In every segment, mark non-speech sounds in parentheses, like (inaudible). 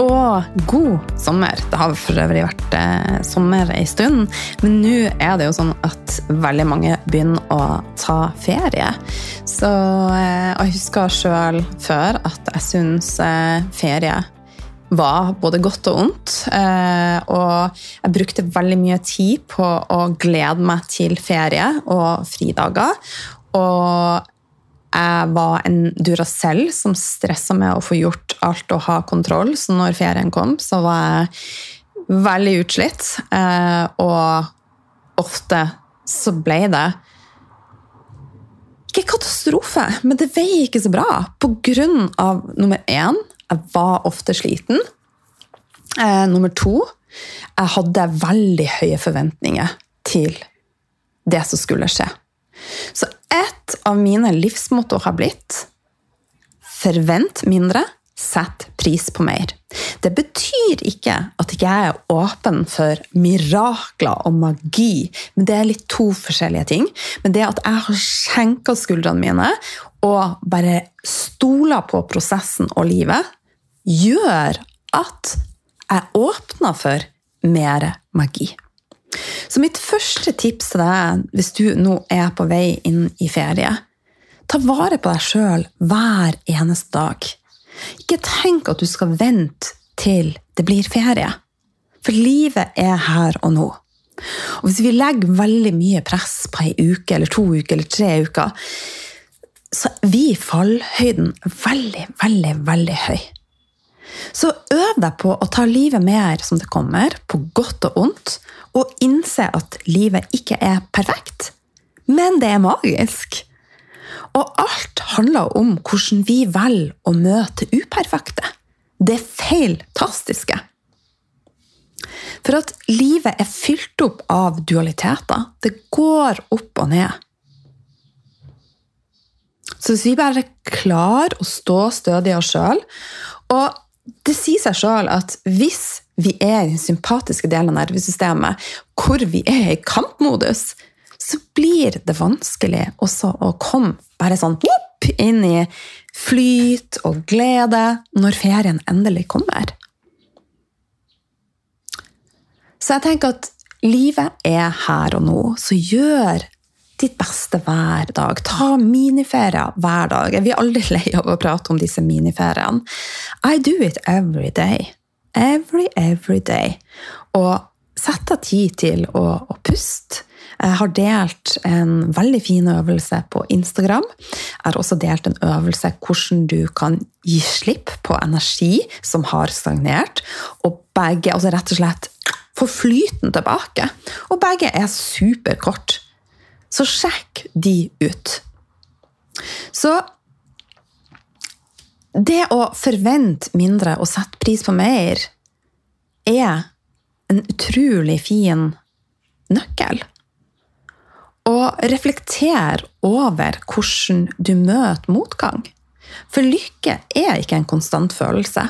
og god sommer. Det har for øvrig vært eh, sommer en stund, men nå er det jo sånn at veldig mange begynner å ta ferie. Så eh, jeg husker sjøl før at jeg syns eh, ferie var både godt og ondt. Eh, og jeg brukte veldig mye tid på å glede meg til ferie og fridager. Og jeg var en Duracell som stressa med å få gjort alt og ha kontroll. Så når ferien kom, så var jeg veldig utslitt. Eh, og ofte så ble det ikke katastrofe, men det veier ikke så bra. På grunn av nummer én, jeg var ofte sliten. Eh, nummer to, jeg hadde veldig høye forventninger til det som skulle skje. Så et av mine livsmotto har blitt forvent mindre, sett pris på mer. Det betyr ikke at jeg er åpen for mirakler og magi, men det er litt to forskjellige ting. Men det at jeg har skjenka skuldrene mine og bare stoler på prosessen og livet, gjør at jeg åpner for mer magi. Så mitt første tips til deg, hvis du nå er på vei inn i ferie, ta vare på deg sjøl hver eneste dag. Ikke tenk at du skal vente til det blir ferie. For livet er her og nå. Og hvis vi legger veldig mye press på ei uke eller to uker eller tre uker, så blir fallhøyden veldig, veldig, veldig høy. Så øv deg på å ta livet mer som det kommer, på godt og ondt, og innse at livet ikke er perfekt, men det er magisk. Og alt handler om hvordan vi velger å møte uperfekte. Det feiltastiske. For at livet er fylt opp av dualiteter. Det går opp og ned. Så hvis vi bare klarer å stå stødig i oss sjøl Og det sier seg sjøl at hvis vi er i den sympatiske delen av nervesystemet, hvor vi er i kampmodus, så blir det vanskelig også å komme bare sånn opp, inn i flyt og glede når ferien endelig kommer. Så jeg tenker at livet er her og nå, så gjør ditt beste hver dag. Ta miniferier hver dag. Jeg blir aldri lei av å prate om disse miniferiene. I do it every day. Every, every day. Og sett av tid til å, å puste. Jeg har delt en veldig fin øvelse på Instagram. Jeg har også delt en øvelse hvordan du kan gi slipp på energi som har stagnert. Og begge, altså rett og slett få flyten tilbake. Og begge er superkort. Så sjekk de ut. Så det å forvente mindre og sette pris på mer er en utrolig fin nøkkel. Og reflekter over hvordan du møter motgang. For lykke er ikke en konstant følelse.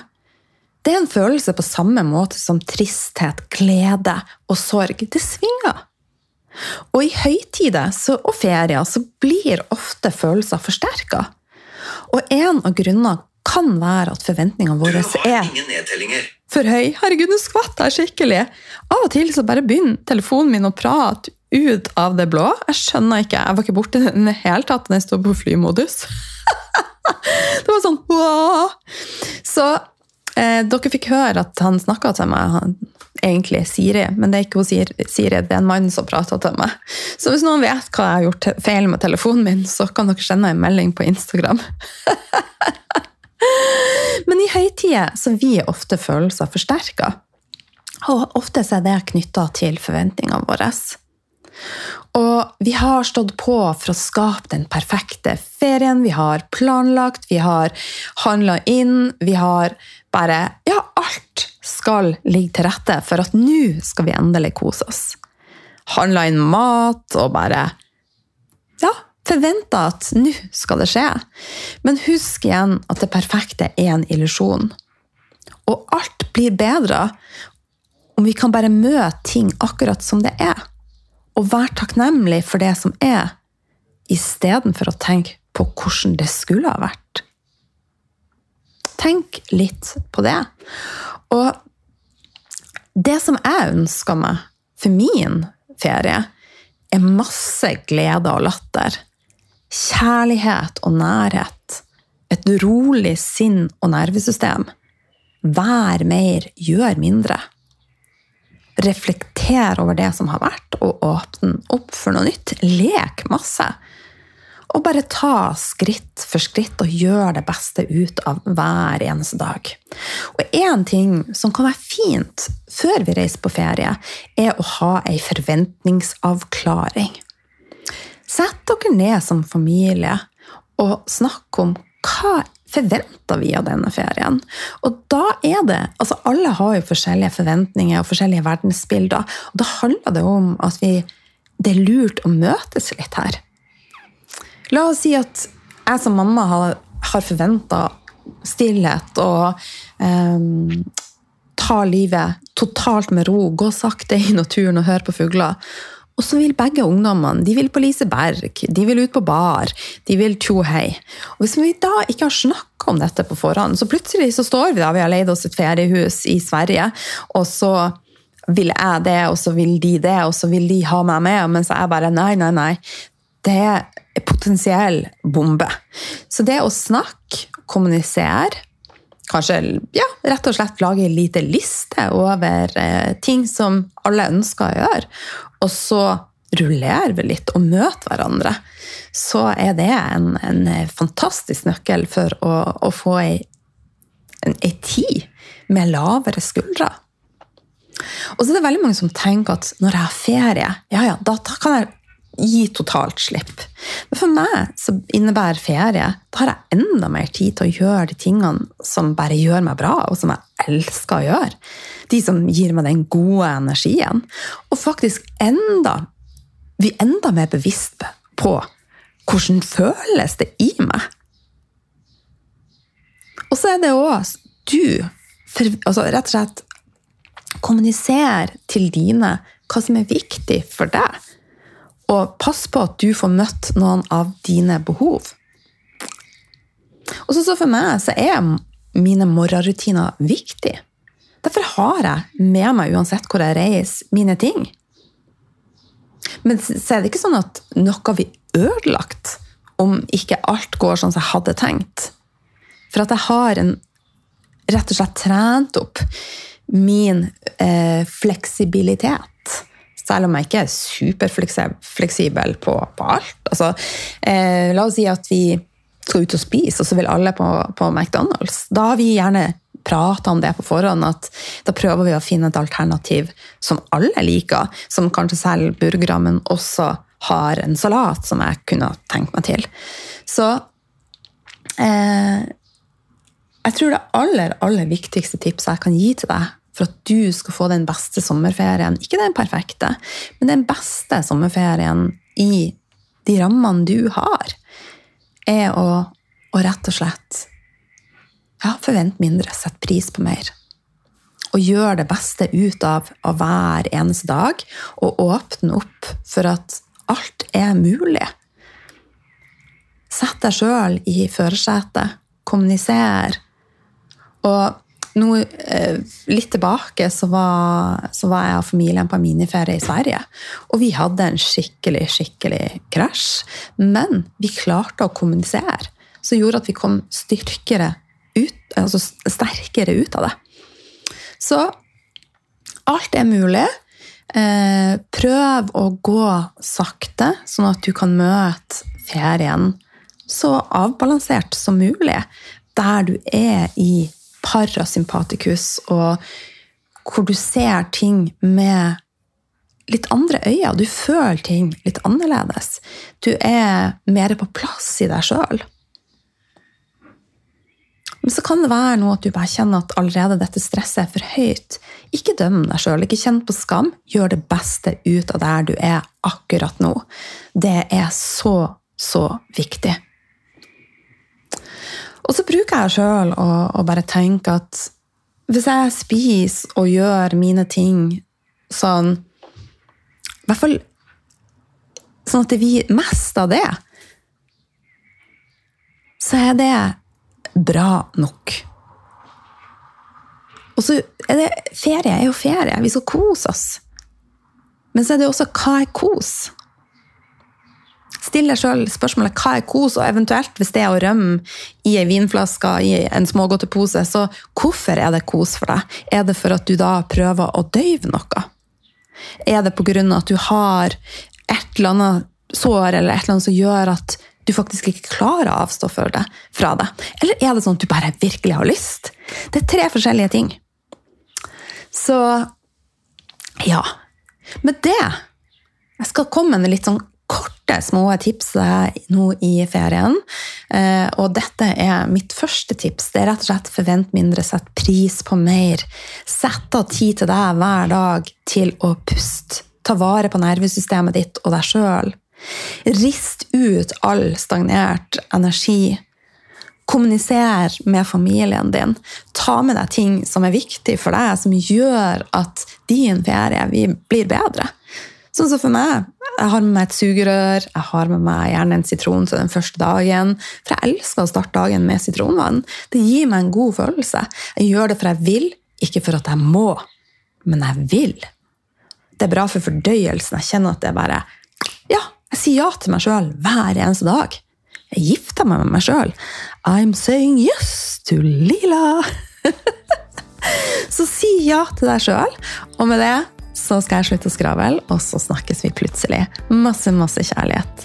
Det er en følelse på samme måte som tristhet, glede og sorg. Det svinger. Og i høytider og ferier så blir ofte følelser forsterka. Og en av grunnene kan være at forventningene våre er for høy. Herregud, nå skvatt jeg skikkelig! Av og til så bare begynner telefonen min å prate ut av det blå. Jeg skjønner ikke. Jeg var ikke borti den i det hele tatt jeg sto på flymodus. (laughs) det var sånn wow! Så eh, dere fikk høre at han snakka til meg, han, egentlig Siri, men det er ikke Siri, det er en mann som prater til meg. Så hvis noen vet hva jeg har gjort feil med telefonen min, så kan dere sende en melding på Instagram. (laughs) Men i høytider så vier ofte følelser forsterka. Og ofte er det knytta til forventningene våre. Og vi har stått på for å skape den perfekte ferien. Vi har planlagt, vi har handla inn, vi har bare Ja, alt skal ligge til rette for at nå skal vi endelig kose oss. Handla inn mat og bare Ja, forventa at nå skal det skje. Men husk igjen at det perfekte er en illusjon. Og alt blir bedre om vi kan bare møte ting akkurat som det er. Og være takknemlig for det som er, istedenfor å tenke på hvordan det skulle ha vært. tenk litt på det. Og det som jeg ønsker meg for min ferie, er masse glede og latter. Kjærlighet og nærhet. Et rolig sinn og nervesystem. Vær mer, gjør mindre. Reflekter over det som har vært, og åpne opp for noe nytt. Lek masse. Og bare ta skritt for skritt og gjøre det beste ut av hver eneste dag. Og én ting som kan være fint før vi reiser på ferie, er å ha ei forventningsavklaring. Sett dere ned som familie og snakk om hva forventer vi av denne ferien? Og da er det altså Alle har jo forskjellige forventninger og forskjellige verdensbilder. og Da handler det om at vi, det er lurt å møtes litt her. La oss si at jeg som mamma har, har forventa stillhet og um, ta livet totalt med ro, gå sakte i naturen og høre på fugler. Og så vil begge ungdommene de vil på Liseberg, de vil ut på bar, de vil tjohei. Og Hvis vi da ikke har snakka om dette på forhånd, så plutselig så står vi da, vi har leid oss et feriehus i Sverige, og så vil jeg det, og så vil de det, og så vil de ha meg med, mens jeg bare nei, nei, nei. Det potensiell bombe. Så det å snakke, kommunisere, kanskje ja, rett og slett lage en lite liste over eh, ting som alle ønsker å gjøre, og så rullere vi litt og møter hverandre, så er det en, en fantastisk nøkkel for å, å få ei, ei tid med lavere skuldre. Og så er det veldig mange som tenker at når jeg har ferie, ja, ja, da, da kan jeg gi totalt slipp. Men for meg så innebærer ferie Da har jeg enda mer tid til å gjøre de tingene som bare gjør meg bra, og som jeg elsker å gjøre. De som gir meg den gode energien. Og faktisk enda Vi er enda mer bevisst på hvordan føles det i meg. Og så er det òg du altså Rett og slett Kommuniser til dine hva som er viktig for deg. Og pass på at du får møtt noen av dine behov. Og så, for meg så er mine morgenrutiner viktig. Derfor har jeg med meg, uansett hvor jeg reiser, mine ting. Men så er det ikke sånn at noe blir ødelagt om ikke alt går sånn som jeg hadde tenkt. For at jeg har en, rett og slett trent opp min eh, fleksibilitet selv om jeg ikke er superfleksibel på, på alt. Altså, eh, la oss si at vi skal ut og spise, og så vil alle på, på McDonald's. Da har vi gjerne prata om det på forhånd, at da prøver vi å finne et alternativ som alle liker, som kanskje selv burgere, men også har en salat som jeg kunne tenkt meg til. Så eh, jeg tror det aller, aller viktigste tipset jeg kan gi til deg for at du skal få den beste sommerferien. Ikke den perfekte, men den beste sommerferien i de rammene du har, er å, å rett og slett ja, forvente mindre, sette pris på mer. Og gjør det beste ut av, av hver eneste dag, og åpne opp for at alt er mulig. Sett deg sjøl i førersetet. Kommuniser. Og nå, eh, litt tilbake så var, så var, jeg og familien på miniferie i Sverige. Og vi hadde en skikkelig, skikkelig krasj. Men vi klarte å kommunisere, som gjorde at vi kom styrkere ut, altså sterkere ut av det. Så alt er mulig. Eh, prøv å gå sakte, sånn at du kan møte ferien så avbalansert som mulig der du er i parasympatikus, og hvor du ser ting med litt andre øyne. Du føler ting litt annerledes. Du er mer på plass i deg sjøl. Men så kan det være noe at du bare kjenner at allerede dette stresset er for høyt. Ikke døm deg sjøl, ikke kjenn på skam. Gjør det beste ut av der du er akkurat nå. Det er så, så viktig. Og så bruker jeg sjøl å, å, bare tenke at hvis jeg spiser og gjør mine ting sånn I hvert fall sånn at det blir mest av det, så er det bra nok. Og så er det ferie er jo ferie. Vi skal kose oss. Men så er det også hva er kos? Still deg sjøl spørsmålet hva er kos, og eventuelt hvis det er å rømme i ei vinflaske i en smågodtepose, så hvorfor er det kos for deg? Er det for at du da prøver å døyve noe? Er det pga. at du har et eller annet sår eller et eller annet som gjør at du faktisk ikke klarer å avstå det, fra det? Eller er det sånn at du bare virkelig har lyst? Det er tre forskjellige ting. Så ja. Med det Jeg skal komme med litt sånn korte, små tips nå i ferien. Eh, og dette er mitt første tips. Det er rett og slett forvent mindre, sett pris på mer. Sett av tid til deg hver dag til å puste. Ta vare på nervesystemet ditt og deg sjøl. Rist ut all stagnert energi. Kommuniser med familien din. Ta med deg ting som er viktig for deg, som gjør at din ferie blir bedre. Sånn som for meg. Jeg har med meg et sugerør, jeg har med meg gjerne en sitron til den første dagen. For jeg elsker å starte dagen med sitronvann. Det gir meg en god følelse. Jeg gjør det for jeg vil, ikke for at jeg må. Men jeg vil. Det er bra for fordøyelsen. Jeg kjenner at det er bare Ja, jeg sier ja til meg sjøl hver eneste dag. Jeg gifter meg med meg sjøl. I'm saying yes to Lila. (laughs) Så si ja til deg sjøl. Og med det så skal jeg slutte å skravle, og så snakkes vi plutselig. Masse, masse kjærlighet.